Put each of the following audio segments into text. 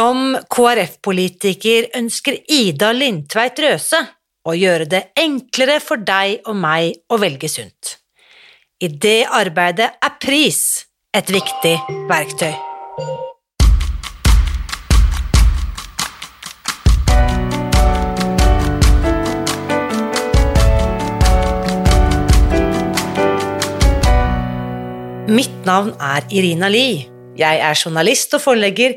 Som KrF-politiker ønsker Ida Lindtveit Røse å gjøre det enklere for deg og meg å velge sunt. I det arbeidet er pris et viktig verktøy. Mitt navn er Irina Lie. Jeg er journalist og forlegger,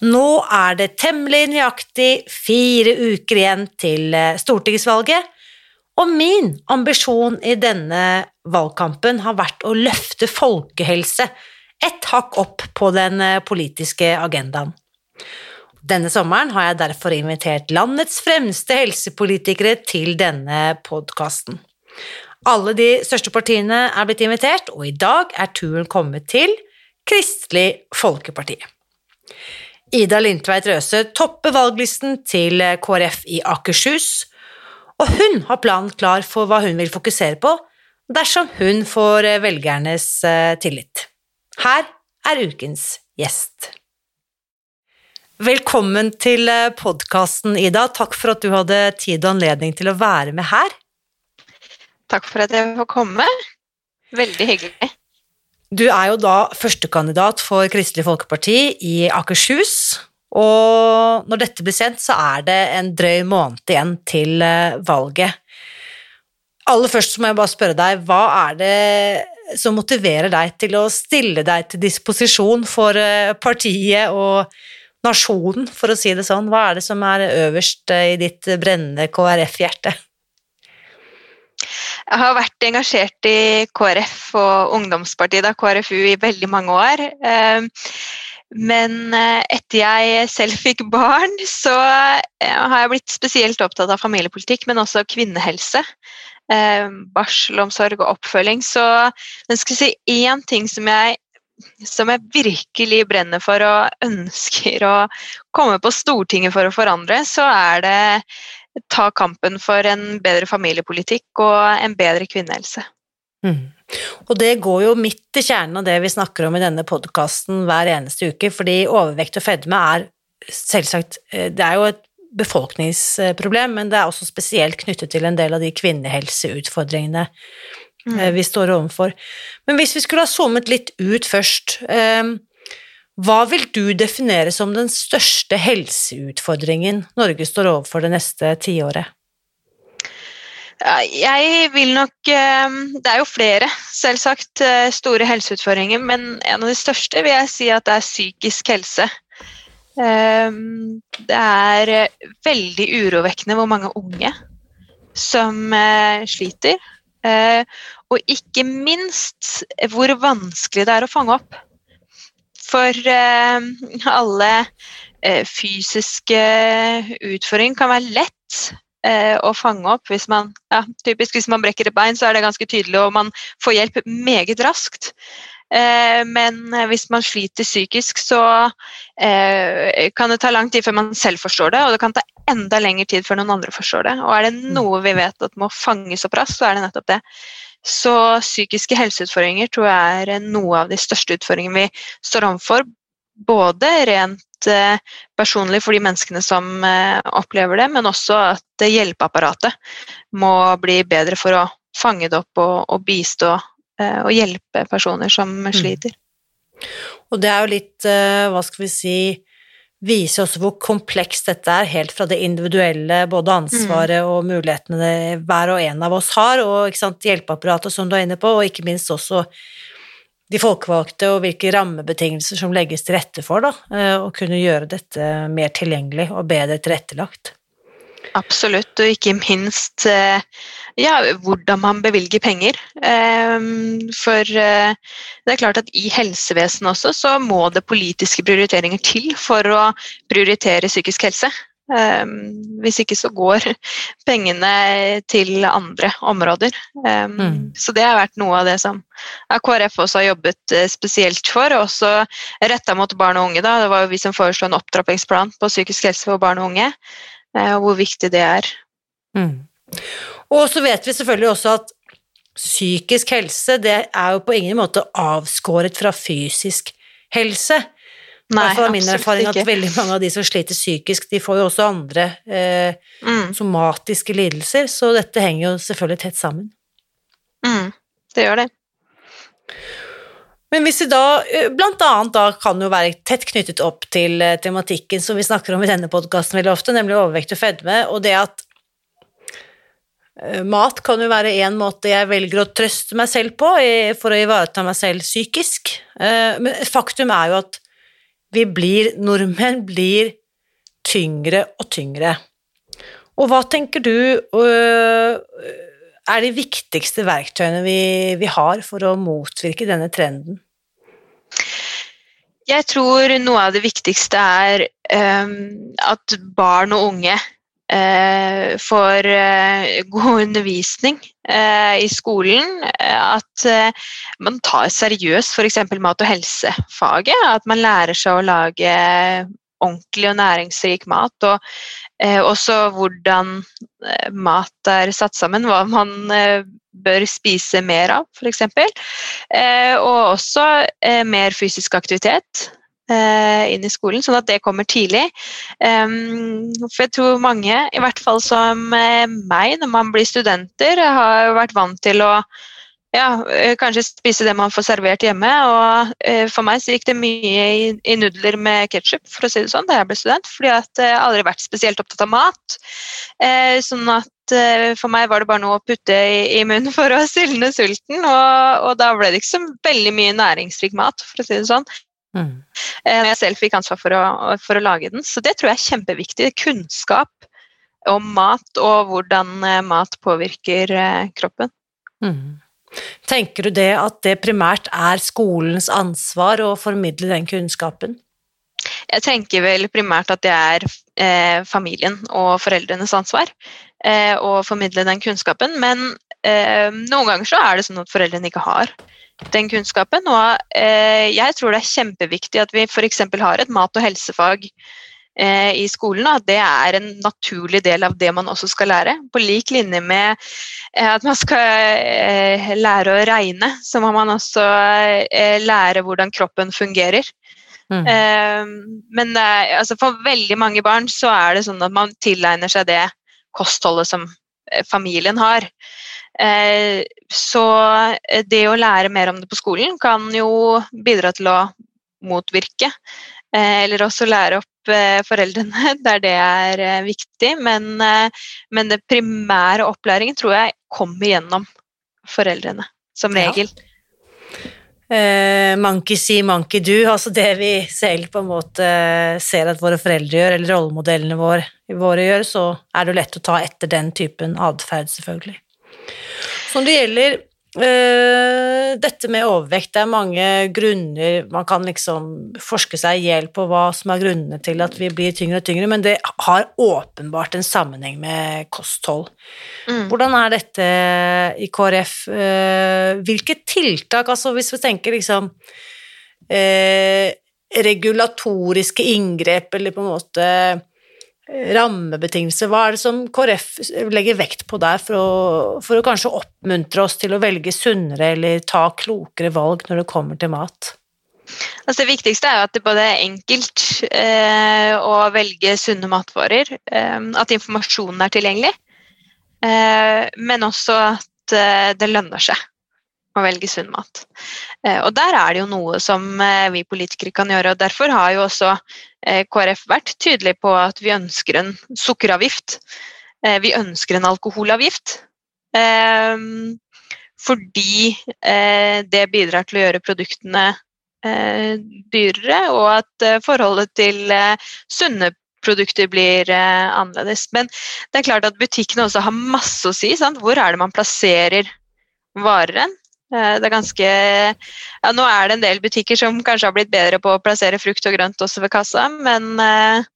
Nå er det temmelig nøyaktig fire uker igjen til eh, stortingsvalget, og min ambisjon i denne valgkampen har vært å løfte folkehelse et hakk opp på den eh, politiske agendaen. Denne sommeren har jeg derfor invitert landets fremste helsepolitikere til denne podkasten. Alle de største partiene er blitt invitert, og i dag er turen kommet til Kristelig Folkeparti. Ida Lindtveit Røse topper valglisten til KrF i Akershus, og hun har planen klar for hva hun vil fokusere på dersom hun får velgernes eh, tillit. Her er ukens gjest. Velkommen til podkasten, Ida. Takk for at du hadde tid og anledning til å være med her. Takk for at jeg får komme. Veldig hyggelig. Du er jo da førstekandidat for Kristelig Folkeparti i Akershus. Og når dette blir sendt, så er det en drøy måned igjen til valget. Aller først må jeg bare spørre deg, hva er det som motiverer deg til å stille deg til disposisjon for partiet og nasjonen, for å si det sånn? Hva er det som er øverst i ditt brennende KrF-hjerte? Jeg har vært engasjert i KrF og ungdomspartiet, da KrFU, i veldig mange år. Men etter jeg selv fikk barn, så har jeg blitt spesielt opptatt av familiepolitikk, men også kvinnehelse. Barselomsorg og oppfølging. Så jeg skal si én ting som jeg som jeg virkelig brenner for og ønsker å komme på Stortinget for å forandre, så er det ta kampen for en bedre familiepolitikk og en bedre kvinnehelse. Mm. Og det går jo midt til kjernen av det vi snakker om i denne podkasten hver eneste uke, fordi overvekt og fedme er selvsagt Det er jo et befolkningsproblem, men det er også spesielt knyttet til en del av de kvinnehelseutfordringene mm. vi står overfor. Men hvis vi skulle ha zoomet litt ut først, eh, hva vil du definere som den største helseutfordringen Norge står overfor det neste tiåret? Jeg vil nok Det er jo flere, selvsagt, store helseutfordringer, men en av de største vil jeg si at det er psykisk helse. Det er veldig urovekkende hvor mange unge som sliter. Eh, og ikke minst hvor vanskelig det er å fange opp. For eh, alle eh, fysiske utfordringer kan være lett å fange opp hvis man ja, typisk hvis man brekker et bein, så er det ganske tydelig, og man får hjelp meget raskt. Men hvis man sliter psykisk, så kan det ta lang tid før man selv forstår det, og det kan ta enda lengre tid før noen andre forstår det. Og er det mm. noe vi vet at må fanges opp raskt, så er det nettopp det. Så psykiske helseutfordringer tror jeg er noe av de største utfordringene vi står overfor. Både rent eh, personlig for de menneskene som eh, opplever det, men også at hjelpeapparatet må bli bedre for å fange det opp og, og bistå eh, og hjelpe personer som mm. sliter. Og det er jo litt, hva skal vi si viser også hvor komplekst dette er, helt fra det individuelle, både ansvaret og mulighetene det hver og en av oss har, og sant, hjelpeapparatet som du er inne på, og ikke minst også de folkevalgte og hvilke rammebetingelser som legges til rette for da, eh, å kunne gjøre dette mer tilgjengelig og bedre tilrettelagt. Absolutt, og ikke minst eh, ja, hvordan man bevilger penger. Ehm, for eh, det er klart at i helsevesenet også så må det politiske prioriteringer til for å prioritere psykisk helse. Ehm, hvis ikke så går pengene til andre områder. Ehm, mm. Så det har vært noe av det som KrF også har jobbet eh, spesielt for, og også retta mot barn og unge. Da. Det var jo vi som foreslo en opptrappingsplan på psykisk helse for barn og unge. Eh, og hvor viktig det er. Mm. Og så vet vi selvfølgelig også at psykisk helse det er jo på ingen måte avskåret fra fysisk helse. Nei, I min erfaring at veldig mange av de som sliter psykisk, de får jo også andre eh, mm. somatiske lidelser, så dette henger jo selvfølgelig tett sammen. Mm, det gjør det. Men hvis vi da, eh, blant annet da kan jo være tett knyttet opp til eh, tematikken som vi snakker om i denne podkasten veldig ofte, nemlig overvekt og fedme, og det at eh, mat kan jo være en måte jeg velger å trøste meg selv på for å ivareta meg selv psykisk, men faktum er jo at vi blir, nordmenn blir tyngre og tyngre. Og hva tenker du er de viktigste verktøyene vi, vi har for å motvirke denne trenden? Jeg tror noe av det viktigste er um, at barn og unge uh, får uh, god undervisning uh, i skolen. At man tar seriøst f.eks. mat- og helsefaget. At man lærer seg å lage ordentlig og næringsrik mat. Og eh, også hvordan eh, mat er satt sammen, hva man eh, bør spise mer av, f.eks. Eh, og også eh, mer fysisk aktivitet eh, inn i skolen, sånn at det kommer tidlig. for jeg tror mange, i hvert fall som meg, når man blir studenter, har vært vant til å ja, eh, kanskje spise det man får servert hjemme. Og eh, for meg så gikk det mye i, i nudler med ketsjup, for å si det sånn, da jeg ble student. Fordi at jeg aldri vært spesielt opptatt av mat. Eh, sånn at eh, for meg var det bare noe å putte i, i munnen for å sylne sulten. Og, og, da ble det ikke så veldig mye næringsrik mat, for å si det sånn. Mm. Eh, jeg selv fikk ansvar for å, for å lage den. Så det tror jeg er kjempeviktig. Kunnskap om mat og hvordan eh, mat påvirker kroppen. Mm. Tenker du det at det primært er skolens ansvar å formidle den kunnskapen? Jeg tenker vel primært at det er eh, familien og foreldrenes ansvar eh, å formidle den kunnskapen, men eh, noen ganger så er det sånn at foreldrene ikke har den kunnskapen. Og eh, jeg tror det er kjempeviktig at vi f.eks. har et mat- og helsefag i skolen. At det er en naturlig del av det man også skal lære. På lik linje med eh, at man skal eh, lære å regne, så må man også lære hvordan kroppen fungerer. Mm. Men altså for veldig mange barn så er det sånn at man tilegner seg det kostholdet som familien har. Så det å lære mer om det på skolen kan jo bidra til å motvirke Eh, eller også lære opp eh, foreldrene der det er eh, viktig. Men, men det primære opplæringen tror jeg kommer gjennom foreldrene, som regel. Ja. Eh, monkey see, monkey do. Altså det vi selv på en måte ser at våre foreldre gjør, eller rollemodellene våre, våre gjør, så er det jo lett å ta etter den typen atferd, selvfølgelig. Når det gjelder Uh, dette med overvekt, det er mange grunner Man kan liksom forske seg i hjel på hva som er grunnene til at vi blir tyngre og tyngre, men det har åpenbart en sammenheng med kosthold. Mm. Hvordan er dette i KrF? Uh, hvilke tiltak, altså hvis vi tenker liksom uh, regulatoriske inngrep, eller på en måte rammebetingelser. Hva er det som KrF legger vekt på der for å, for å, kanskje oppmuntre oss til å velge sunnere eller ta klokere valg når det kommer til mat? Altså det viktigste er at det både er enkelt eh, å velge sunne matvarer, eh, at informasjonen er tilgjengelig, eh, men også at eh, det lønner seg. Å velge sunn mat. Og der er det jo noe som vi politikere kan gjøre. og Derfor har jo også KrF vært tydelig på at vi ønsker en sukkeravgift. Vi ønsker en alkoholavgift. Fordi det bidrar til å gjøre produktene dyrere, og at forholdet til sunne produkter blir eh, annerledes. Men det er klart at butikkene også har masse å si. Sant? Hvor er det man plasserer varen, Eh, det er ganske ja, Nå er det en del butikker som kanskje har blitt bedre på å plassere frukt og grønt også ved kassa, men eh,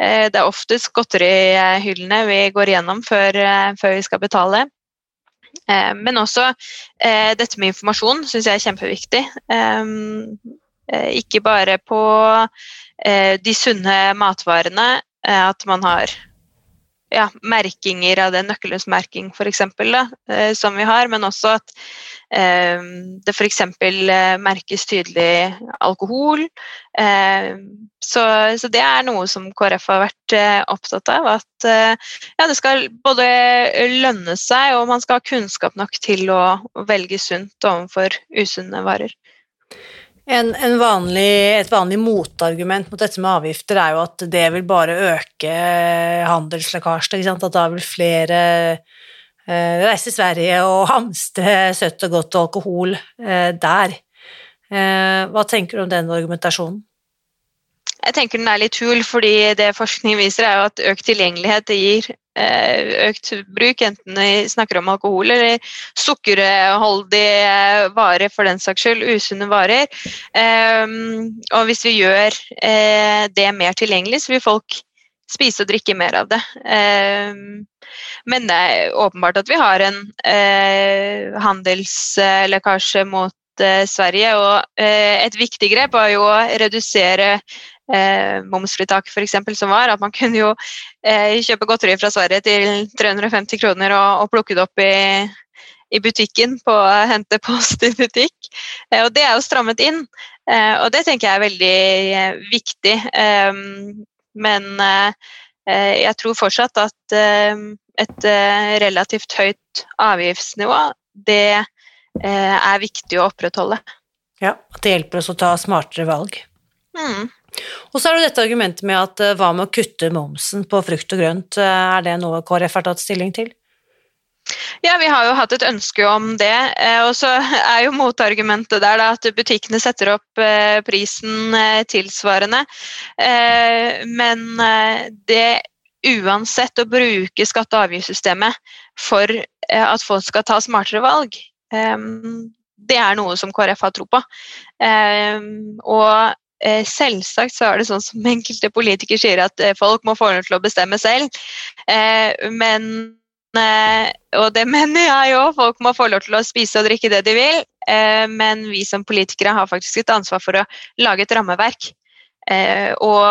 eh det er oftest godterihyllene vi går igjennom før, eh, før vi skal betale. Eh, men også dette med informasjon syns jeg er kjempeviktig. ikke bare på Eh, de sunne matvarene, eh, at man har ja, merkinger av det, nøkkelhusmerking f.eks., eh, som vi har, men også at eh, det f.eks. Eh, merkes tydelig alkohol. Eh, så, så, det er noe som KrF har vært eh, opptatt av. At ja, det skal både lønne seg, og man skal ha kunnskap nok til å velge sunt overfor usunne varer. En, en vanlig, et vanlig motargument mot dette med avgifter er jo at det vil bare øke handelslekkasjen. At da vil flere eh, reise til Sverige og hamstre søtt og godt alkohol eh, der. Eh, hva tenker du om den argumentasjonen? Jeg tenker den er litt hul, fordi det forskning viser er jo at økt tilgjengelighet gir Eh, økt bruk, enten vi snakker om alkohol eller sukkerholdige varer for den saks skyld, usunne varer. Ehm, og hvis vi gjør eh, det mer tilgjengelig, så vil folk spise og drikke mer av det. Ehm, men det er åpenbart at vi har en eh, handelslekkasje mot Sverige, og et viktig grep var jo å redusere eh, momsfritak f.eks. som var. At man kunne jo eh, kjøpe godteri fra Sverige til 350 kroner og, og plukke det opp i, i butikken på hente post i butikk. Eh, og det er jo strammet inn, eh, og det tenker jeg er veldig eh, viktig. Eh, men jeg tror fortsatt at et relativt høyt avgiftsnivå, det er viktig å opprettholde. Ja, at det hjelper oss å ta smartere valg. Mm. Og så er det dette argumentet med at eh, hva med å kutte momsen på frukt og grønt, eh, er det noe KrF har tatt stilling til? Ja, vi har jo hatt et ønske om det. Eh, og så er jo motargumentet der da, at butikkene setter opp prisen tilsvarende. Men det uansett å bruke skatte- og avgiftssystemet for at folk skal ta smartere valg, det er noe som KrF har tro på. Og Eh, selvsagt så er det sånn som enkelte politikere sier, at eh, folk må få lov til å bestemme selv. Eh, men Og det mener jeg òg, folk må få lov til å spise og drikke det de vil. Men vi som politikere har faktisk et ansvar for å lage et rammeverk. Og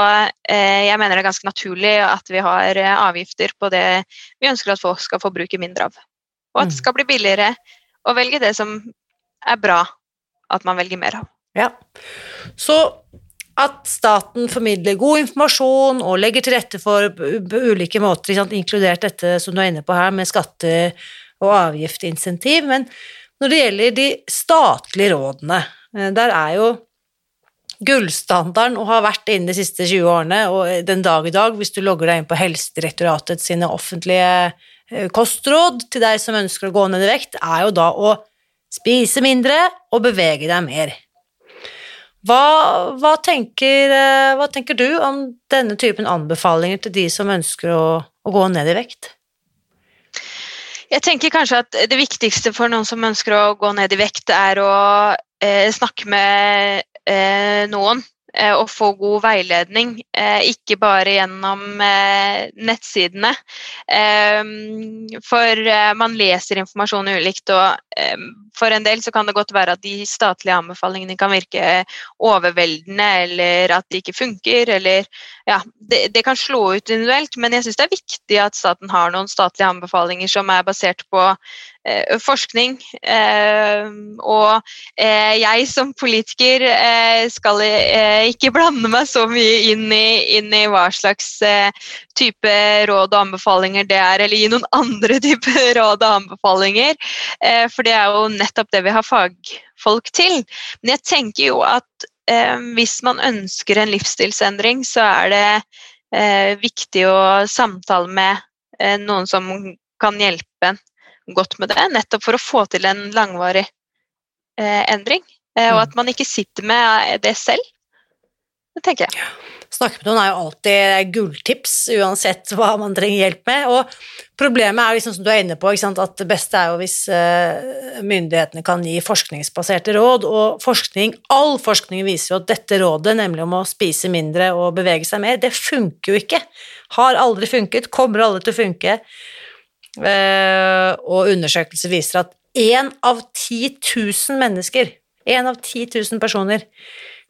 jeg mener det er ganske naturlig at vi har avgifter på det vi ønsker at folk skal få bruke mindre av. Og at det mm. skal bli billigere å velge det som er bra at man velger mer av. Ja. Så at staten formidler god informasjon og legger til rette for ulike måter, inkludert dette som du er inne på her, med skatte- og avgiftsinsentiv. Men når det gjelder de statlige rådene, eh, der er jo gullstandarden og har vært innen de siste 20 årene, og den dag i dag, hvis du logger deg inn på Helsedirektoratet sine offentlige kostråd til deg som ønsker å gå ned i vekt, er jo da å spise mindre og bevege deg mer. Hva, hva, tenker, eh, hva, tenker, du om denne typen anbefalinger til de som ønsker å, å, gå ned i vekt? Jeg tenker kanskje at det viktigste for noen som ønsker å gå ned i vekt, er å eh, snakke med eh, noen Eh, å få god veiledning, eh, ikke bare gjennom eh, nettsidene. For man leser informasjon ulikt, og for en del så kan det godt være at de statlige anbefalingene kan virke overveldende, eller at de ikke funker, eller ja, det, det kan slå ut individuelt, men jeg syns det er viktig at staten har noen statlige anbefalinger som er basert på Eh, forskning. Eh, og eh, jeg som politiker skal ikke blande meg så mye inn i, inn i hva slags type råd og anbefalinger det er, eller gi noen andre type råd og anbefalinger. For det er jo nett nettopp det vi har fagfolk til. Men jeg tenker jo at eh, hvis man ønsker en livsstilsendring, så er det eh, viktig å samtale med eh, noen som kan hjelpe godt med det, nettopp for å få til en langvarig eh, endring. Eh, og mm. at man ikke sitter med det selv. Det tenker jeg. Snakke med noen er jo alltid gulltips, uansett hva man trenger hjelp med. Og problemet er liksom som du er inne på, at det beste er jo hvis uh, myndighetene kan gi forskningsbaserte råd. Og forskning, all forskning viser jo at dette rådet, nemlig om å spise mindre og bevege seg mer, det funker jo ikke. Har aldri funket, kommer aldri til å funke. Uh, og undersøkelser viser at én av 10 000 mennesker, én av 10 000 personer,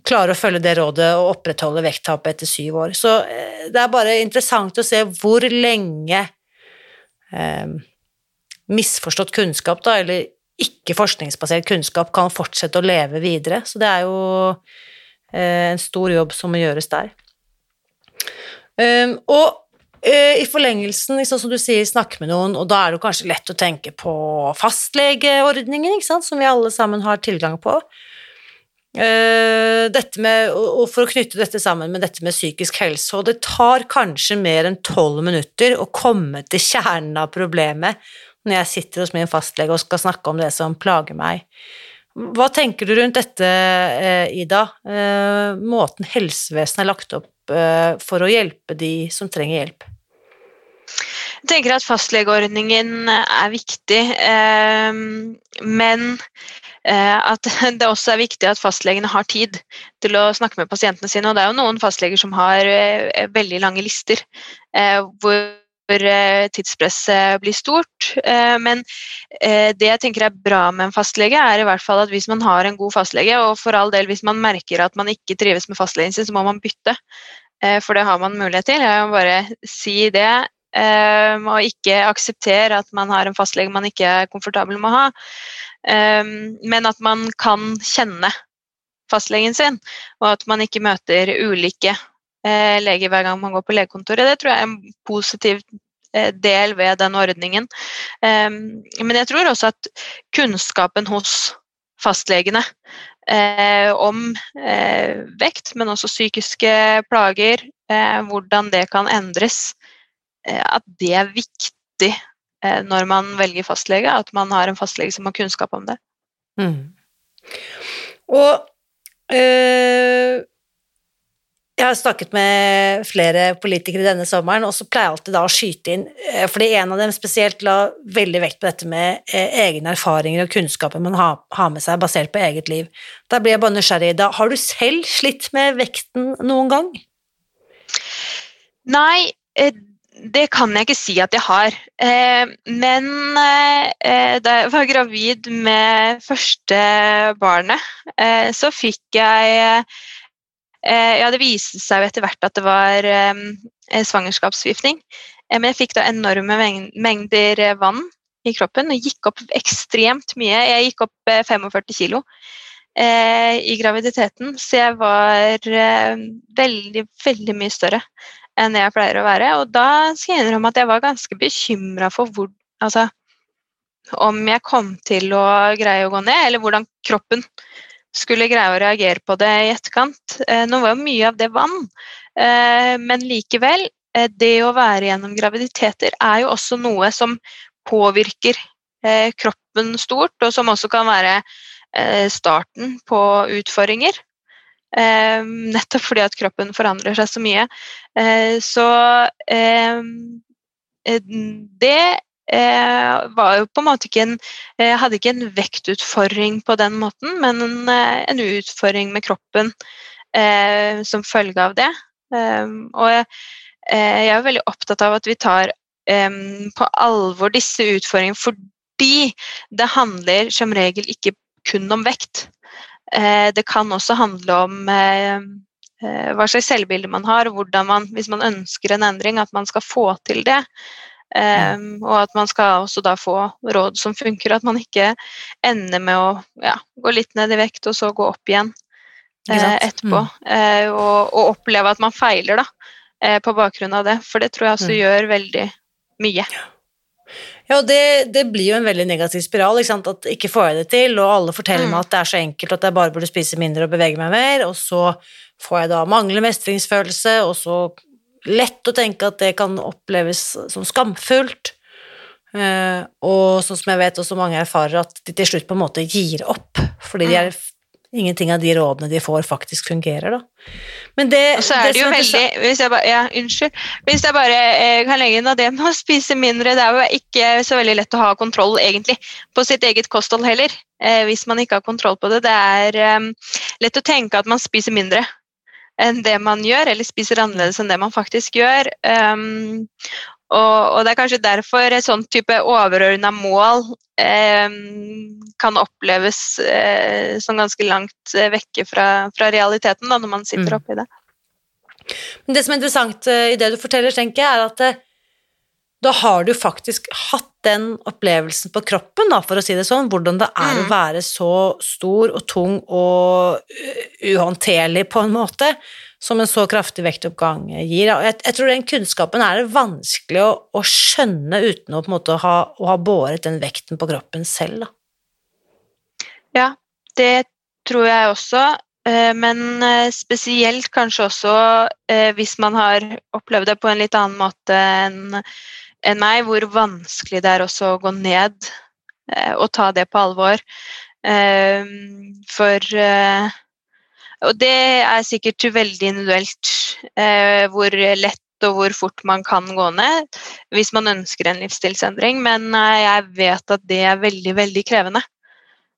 klarer å følge det rådet og opprettholde vekttapet etter syv år. Så eh, det er bare interessant å se hvor lenge eh, misforstått kunnskap, da, eller ikke forskningsbasert kunnskap, kan fortsette å leve videre. Så det er jo eh, en stor jobb som må gjøres der. Um, og uh, i forlengelsen, liksom, som du sier, snakke med noen, og da er det kanskje lett å tenke på fastlegeordningen, som vi alle sammen har tilgang på. Dette med, og for å knytte dette sammen med dette med psykisk helse, og det tar kanskje mer enn tolv minutter å komme til kjernen av problemet når jeg sitter hos min fastlege og skal snakke om det som plager meg. Hva tenker du rundt dette, uh, Ida? Uh, måten helsevesenet er lagt opp for å hjelpe de som trenger hjelp? Jeg tenker at fastlegeordningen er viktig, men Eh, at det også er viktig at fastlegene har tid til å snakke med pasientene sine. Og det er jo noen fastleger som har eh, veldig lange lister, eh, hvor tidspresset blir stort. Men det jeg tenker er bra med en fastlege, er i hvert fall at hvis man har en god fastlege, og for all del hvis man merker at man ikke trives med fastlegen sin, så må man bytte. For det har man mulighet til. Jeg må bare si det. Og ikke akseptere at man har en fastlege man ikke er komfortabel med å ha. Um, men at man kan kjenne fastlegen sin, og at man ikke møter ulike uh, leger hver gang man går på legekontoret. Det tror jeg er en positiv eh, del ved den ordningen. Um, men jeg tror også at kunnskapen hos fastlegene eh, om vekt, men også psykiske plager, hvordan det kan endres, at det er viktig Eh, når man velger fastlege, at man har en fastlege som har kunnskap om det. Mm. Og øh, jeg har snakket med flere politikere denne sommeren, og så pleier jeg alltid da å skyte inn, eh, fordi en av dem spesielt la veldig vekt på dette med eh, egne erfaringer og kunnskaper man har, har, med seg basert på eget liv. Da blir jeg bare nysgjerrig. Da har du selv slitt med vekten noen gang? Nei, det kan jeg ikke si at jeg har. Eh, men eh, da jeg var gravid med første barnet, eh, så fikk jeg Ja, det viste seg jo etter hvert at det var svangerskapsforgiftning. Men jeg fikk da enorme mengder vann i kroppen og gikk opp ekstremt mye. Jeg gikk opp 45 kilo i graviditeten, så jeg var veldig, veldig mye større enn jeg pleier å være. Og da skal jeg innrømme at jeg var ganske bekymra for hvor, altså, om jeg kom til å greie å gå ned, eller hvordan kroppen skulle greie å reagere på det i etterkant. Eh, nå var jo mye av det vann, eh, men likevel, eh, det å være gjennom graviditeter er jo også noe som påvirker kroppen stort, og som også kan være starten på utfordringer. Eh, nettopp fordi at kroppen forandrer seg så mye. Eh, så eh, det var jo på en måte ikke en hadde ikke en vektutfordring på den måten, men en, en utfordring med kroppen som følge av det. og jeg, jeg er veldig opptatt av at vi tar på alvor disse utfordringene fordi det handler som regel ikke kun om vekt. Eh, det kan også handle om eh, eh, hva slags selvbilde man har, hvordan man, hvis man ønsker en endring, at man skal få til det. Um, og at man skal også da få råd som funker, at man ikke ender med å ja, gå litt ned i vekt og så gå opp igjen uh, etterpå. Mm. Uh, og, og, oppleve at man feiler da, uh, på bakgrunn av det, for det tror jeg også mm. gjør veldig mye. Ja, og det, det blir jo en veldig negativ spiral, ikke sant? at ikke får jeg det til, og alle forteller Mm. meg at det er så enkelt at jeg bare burde spise mindre og bevege meg mer, og så får jeg da manglende mestringsfølelse, og så lett å tenke at det kan oppleves som skamfullt. Eh, og sånn som jeg vet også mange erfarer at de til slutt på en måte gir opp, fordi de er, ingenting av de rådene de får, faktisk fungerer, da. Men det, Og så er det jo veldig hvis jeg bare, ja, Unnskyld. Hvis jeg bare eh, kan legge inn av det med å spise mindre Det er jo ikke så veldig lett å ha kontroll egentlig på sitt eget kosthold heller. Eh, hvis man ikke har kontroll på det. Det er eh, lett å tenke at man spiser mindre enn det man gjør, eller spiser annerledes enn det man faktisk gjør. Um, og, og det er kanskje derfor et sånn type overordna mål eh, kan oppleves eh, som ganske langt eh, vekke fra, fra realiteten da, når man sitter Mm. oppi det. Men det som er interessant eh, i det du forteller, tenker jeg, er at eh, da har du faktisk hatt den opplevelsen på kroppen, da, for å si det sånn, hvordan det er å Mm. være så stor og tung og uh, uhåndterlig på en måte, som en så kraftig vektoppgang gir. Jeg, jeg tror den kunnskapen er det vanskelig å, å skjønne uten å måte ha, å ha båret den vekten på kroppen selv, da. Ja, det tror jeg også. eh, Men eh, spesielt kanskje også eh, hvis man har opplevd det på en litt annen måte enn enn meg, hvor vanskelig det er også å gå ned og ta det på alvor. For Og det er sikkert veldig individuelt eh, hvor lett og hvor fort man kan gå ned hvis man ønsker en livsstilsendring, men eh, jeg vet at det er veldig, veldig krevende.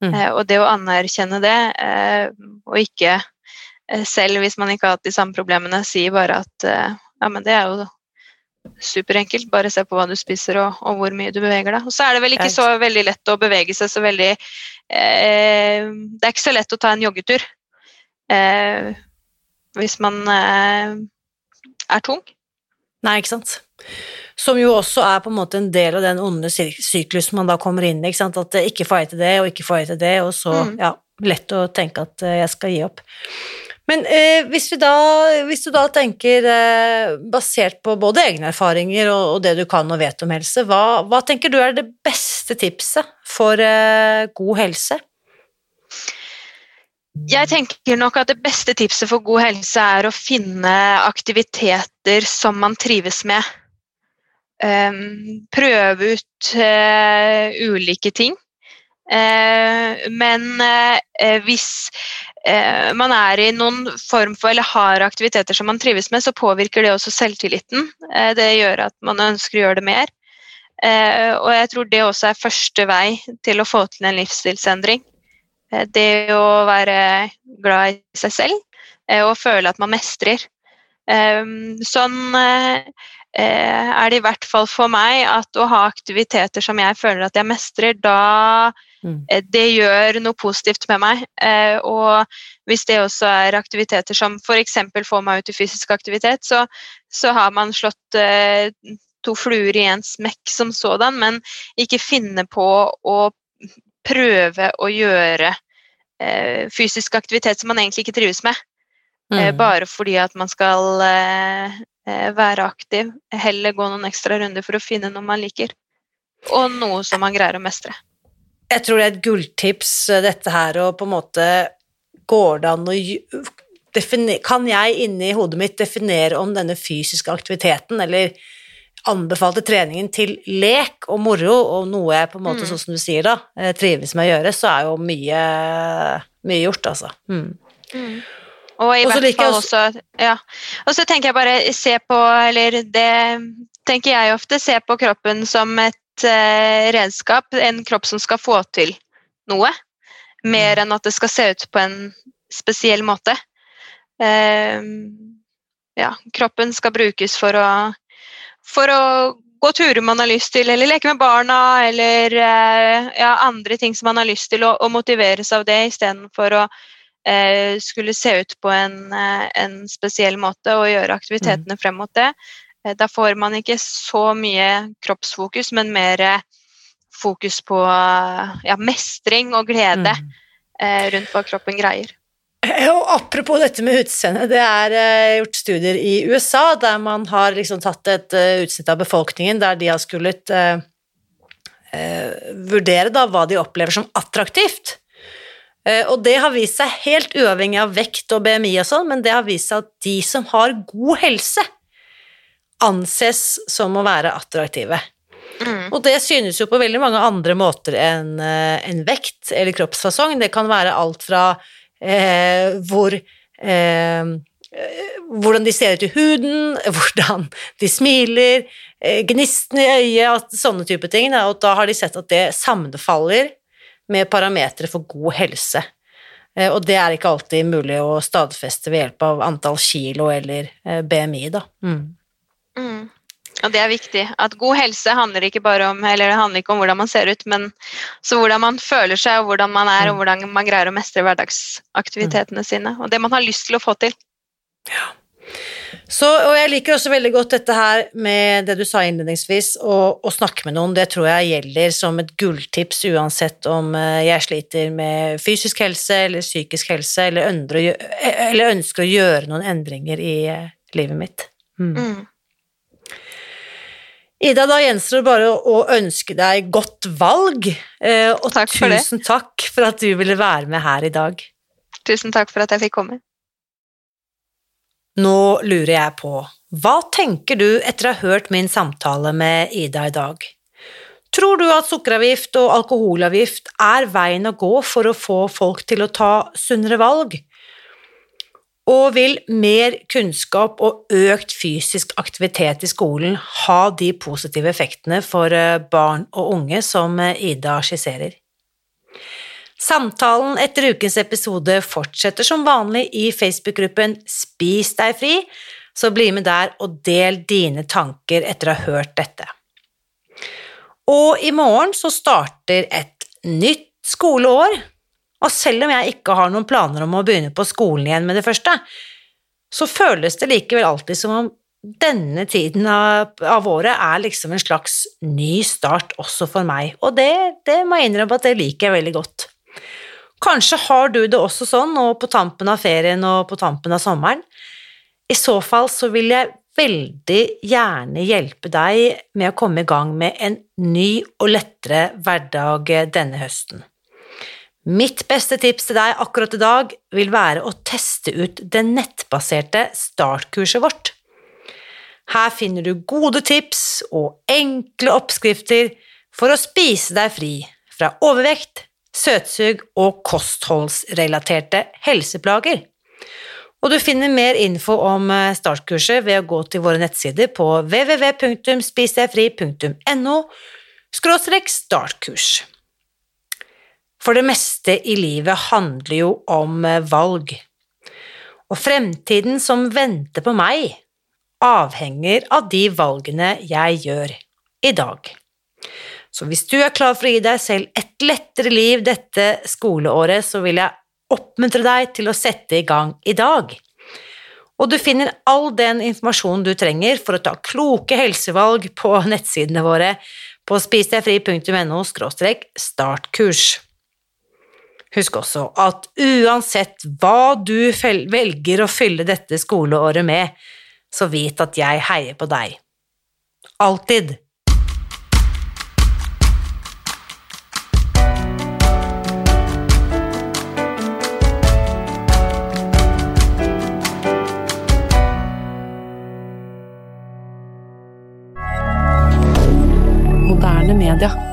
Mm. Eh, og det å anerkjenne det, eh, og ikke eh, selv hvis man ikke har hatt de samme problemene, si bare at eh, ja, men det er jo superenkelt, bare se på hva du spiser og, og hvor mye du beveger deg. Og så er det vel ikke så veldig lett å bevege seg så veldig eh, Det er ikke så lett å ta en joggetur eh, hvis man eh, er tung. Nei, ikke sant. Som jo også er på en måte en del av den onde syk- syklusen man da kommer inn i. At eh, ikke får jeg til det, og ikke får jeg til det, og så, Mm. ja, lett å tenke at eh, jeg skal gi opp. Men eh, hvis, vi da, hvis du da tenker, eh, basert på både egne erfaringer og, og det du kan og vet om helse, hva, hva tenker du er det beste tipset for eh, god helse? Jeg tenker nok at det beste tipset for god helse er å finne aktiviteter som man trives med. Um, prøve ut uh, ulike ting. Uh, men uh, hvis man er i noen form for, eller har aktiviteter som man trives med, så påvirker det også selvtilliten. Det gjør at man ønsker å gjøre det mer. Og jeg tror det også er første vei til å få til en livsstilsendring. Eh, Det å være glad i seg selv eh, og føle at man mestrer. Ehm, Sånn eh, er det i hvert fall for meg at å ha aktiviteter som jeg føler at jeg mestrer, da Mm. det gjør noe positivt med meg. Og hvis det også er aktiviteter som f.eks. får meg ut i fysisk aktivitet, så, så har man slått to fluer i en smekk som sådan, men ikke finne på å prøve å gjøre eh, fysisk aktivitet som man egentlig ikke trives med. eh, Mm. Bare fordi at man skal eh, eh, være aktiv. Heller gå noen ekstra runder for å finne noe man liker. Og noe som man greier å mestre. Jeg tror det er et gulltips, eh, dette her, og på en måte går det an å Kan jeg inni hodet mitt definere om denne fysiske aktiviteten, eller anbefalte treningen til lek og moro, og noe jeg på en måte, Mm. sånn som du sier da, eh, trives med å gjøre, så er jo mye, mye gjort, altså. Mm. Og i Og så hvert fall også Ja. Og så tenker jeg bare se på, eller det tenker jeg ofte, se på kroppen som et eh, redskap. En kropp som skal få til noe. Mer enn at det skal se ut på en spesiell måte. Eh, ja, kroppen skal brukes for å, for å gå turer man har lyst til, eller leke med barna, eller eh, ja, andre ting som man har lyst til, og, og motiveres av det istedenfor å eh, skulle se ut på en, eh, en spesiell måte og gjøre aktivitetene frem mot det. Eh, da får man ikke så mye kroppsfokus, men mer fokus på ja, mestring og glede Mm. eh, rundt hva kroppen greier. Og apropos dette med utseende, det er eh, gjort studier i USA der man har liksom tatt et eh, utsnitt av befolkningen der de har skullet eh, eh, vurdere da hva de opplever som attraktivt. Og det har vist seg helt uavhengig av vekt og BMI og sånn, men det har vist seg at de som har god helse, anses som å være attraktive. Mm. Og det synes jo på veldig mange andre måter enn en vekt eller kroppsfasong. Det kan være alt fra eh, hvor eh, hvordan de ser ut i huden, hvordan de smiler, eh, gnisten i øyet, sånne type ting. Og da har de sett at det sammenfaller med parametere for god helse. Eh, Og det er ikke alltid mulig å stadfeste ved hjelp av antall kilo eller eh, BMI, da. Mm. Mm. Og det er viktig. At god helse handler ikke bare om eller det handler ikke om hvordan man ser ut, men så hvordan man føler seg, og hvordan man er, og hvordan man greier å mestre hverdagsaktivitetene sine. Og det man har lyst til å få til. Så, og jeg liker også veldig godt dette her med det du sa innledningsvis, å, snakke med noen. Det tror jeg gjelder som et gulltips uansett om eh, jeg sliter med fysisk helse eller psykisk helse, eller ønsker å, å gjøre noen endringer i eh, livet mitt. Mm. Mm. Ida, da gjenstår det bare å ønske deg godt valg, eh, og Takk tusen takk for at du ville være med her i dag. Tusen takk for at jeg fikk komme. Nå lurer jeg på, hva tenker du etter å ha hørt min samtale med Ida i dag? Tror du at sukkeravgift og alkoholavgift er veien å gå for å få folk til å ta sunnere valg? Og vil mer kunnskap og økt fysisk aktivitet i skolen ha de positive effektene for eh, barn og unge som eh, Ida skisserer? Samtalen etter ukens episode fortsetter som vanlig i Facebook-gruppen Spis deg fri, så bli med der og del dine tanker etter å ha hørt dette. Og i morgen så starter et nytt skoleår, og selv om jeg ikke har noen planer om å begynne på skolen igjen med det første, så føles det likevel alltid som om denne tiden av, av året er liksom en slags ny start også for meg, og det, det må jeg innrømme at det liker jeg veldig godt. Kanskje har du det også sånn nå på tampen av ferien og på tampen av sommeren. I så fall så vil jeg veldig gjerne hjelpe deg med å komme i gang med en ny og lettere hverdag denne høsten. Mitt beste tips til deg akkurat i dag vil være å teste ut det nettbaserte startkurset vårt. Her finner du gode tips og enkle oppskrifter for å spise deg fri fra overvekt, søtsug og kostholdsrelaterte helseplager. Og du finner mer info om eh, startkurset ved å gå til våre nettsider på www.spisdegfri.no startkurs. For det meste i livet handler jo om eh, valg, og fremtiden som venter på meg, avhenger av de valgene jeg gjør i dag. Så hvis du er klar for å gi deg selv et lettere liv dette skoleåret, så vil jeg oppmuntre deg til å sette i gang i dag. Og du finner all den informasjonen du trenger for å ta kloke helsevalg på nettsidene våre på spisdegfri.no startkurs. Husk også at uansett hva du velger å fylle dette skoleåret med, så vit at jeg heier på deg. Alltid. D'accord.